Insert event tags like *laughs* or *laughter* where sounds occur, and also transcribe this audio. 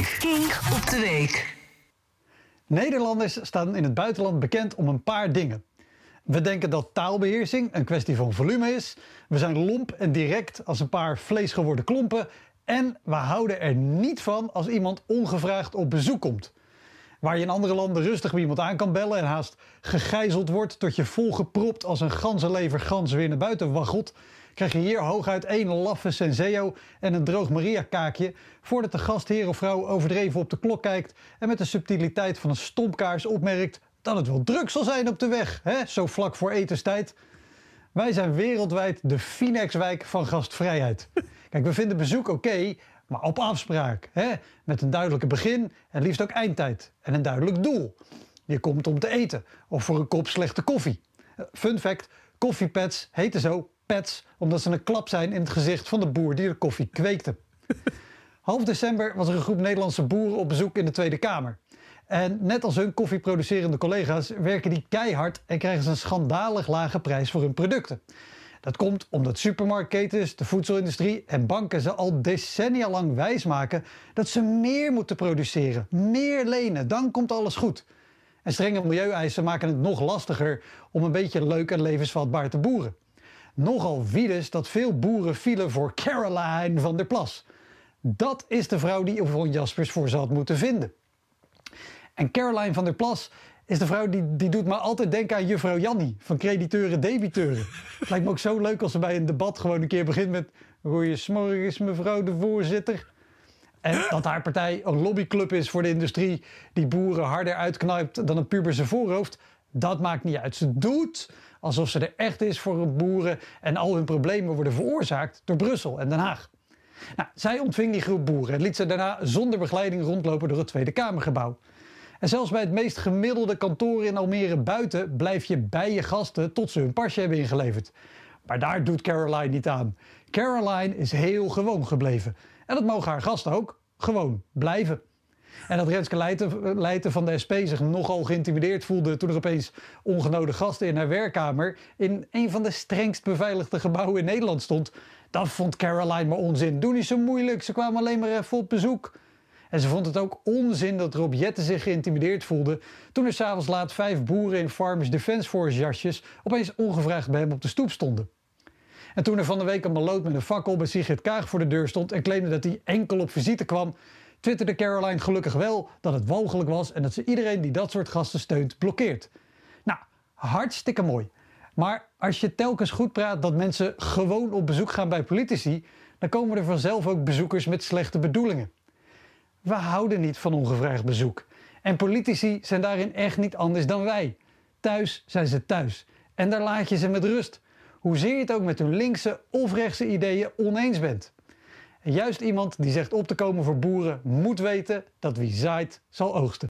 Kink op de week. Nederlanders staan in het buitenland bekend om een paar dingen. We denken dat taalbeheersing een kwestie van volume is. We zijn lomp en direct als een paar vleesgeworden klompen. En we houden er niet van als iemand ongevraagd op bezoek komt. Waar je in andere landen rustig bij iemand aan kan bellen en haast gegijzeld wordt tot je volgepropt als een ganzenlever gans weer naar buiten waggelt, krijg je hier hooguit één laffe senseo en een droog Maria kaakje voordat de gastheer of vrouw overdreven op de klok kijkt en met de subtiliteit van een stompkaars opmerkt dat het wel druk zal zijn op de weg, hè? zo vlak voor etenstijd. Wij zijn wereldwijd de Finex-wijk van gastvrijheid. Kijk, we vinden bezoek oké, maar op afspraak. Hè? Met een duidelijke begin en liefst ook eindtijd. En een duidelijk doel. Je komt om te eten of voor een kop slechte koffie. Fun fact, koffiepads heten zo pets omdat ze een klap zijn in het gezicht van de boer die de koffie kweekte. *laughs* Half december was er een groep Nederlandse boeren op bezoek in de Tweede Kamer. En net als hun koffieproducerende collega's werken die keihard en krijgen ze een schandalig lage prijs voor hun producten. Dat komt omdat supermarktketens, de voedselindustrie en banken ze al decennia lang wijsmaken dat ze meer moeten produceren, meer lenen, dan komt alles goed. En strenge milieueisen maken het nog lastiger om een beetje leuk en levensvatbaar te boeren. Nogal wiedes dat veel boeren vielen voor Caroline van der Plas. Dat is de vrouw die Yvonne Jaspers voor ze had moeten vinden. En Caroline van der Plas is de vrouw die, die doet me altijd denken aan juffrouw Jannie van crediteuren debiteuren. Het lijkt me ook zo leuk als ze bij een debat gewoon een keer begint met Goeiemorgen mevrouw de voorzitter. En dat haar partij een lobbyclub is voor de industrie die boeren harder uitknijpt dan een puber zijn voorhoofd, dat maakt niet uit. Ze doet alsof ze er echt is voor boeren en al hun problemen worden veroorzaakt door Brussel en Den Haag. Nou, zij ontving die groep boeren en liet ze daarna zonder begeleiding rondlopen door het Tweede Kamergebouw. En zelfs bij het meest gemiddelde kantoor in Almere buiten blijf je bij je gasten tot ze hun pasje hebben ingeleverd. Maar daar doet Caroline niet aan. Caroline is heel gewoon gebleven. En dat mogen haar gasten ook gewoon blijven. En dat Renske Leijten van de SP zich nogal geïntimideerd voelde toen er opeens ongenode gasten in haar werkkamer in een van de strengst beveiligde gebouwen in Nederland stond, dat vond Caroline maar onzin. Doe niet zo moeilijk, ze kwamen alleen maar even op bezoek. En ze vond het ook onzin dat Rob zich geïntimideerd voelde toen er s'avonds laat vijf boeren in Farmers Defence Force jasjes opeens ongevraagd bij hem op de stoep stonden. En toen er van de week een maloot met een fakkel bij Sigrid Kaag voor de deur stond en claimde dat hij enkel op visite kwam, twitterde Caroline gelukkig wel dat het walgelijk was en dat ze iedereen die dat soort gasten steunt blokkeert. Nou, hartstikke mooi. Maar als je telkens goed praat dat mensen gewoon op bezoek gaan bij politici, dan komen er vanzelf ook bezoekers met slechte bedoelingen. We houden niet van ongevraagd bezoek. En politici zijn daarin echt niet anders dan wij. Thuis zijn ze thuis. En daar laat je ze met rust. Hoezeer je het ook met hun linkse of rechtse ideeën oneens bent. En juist iemand die zegt op te komen voor boeren moet weten dat wie zaait zal oogsten.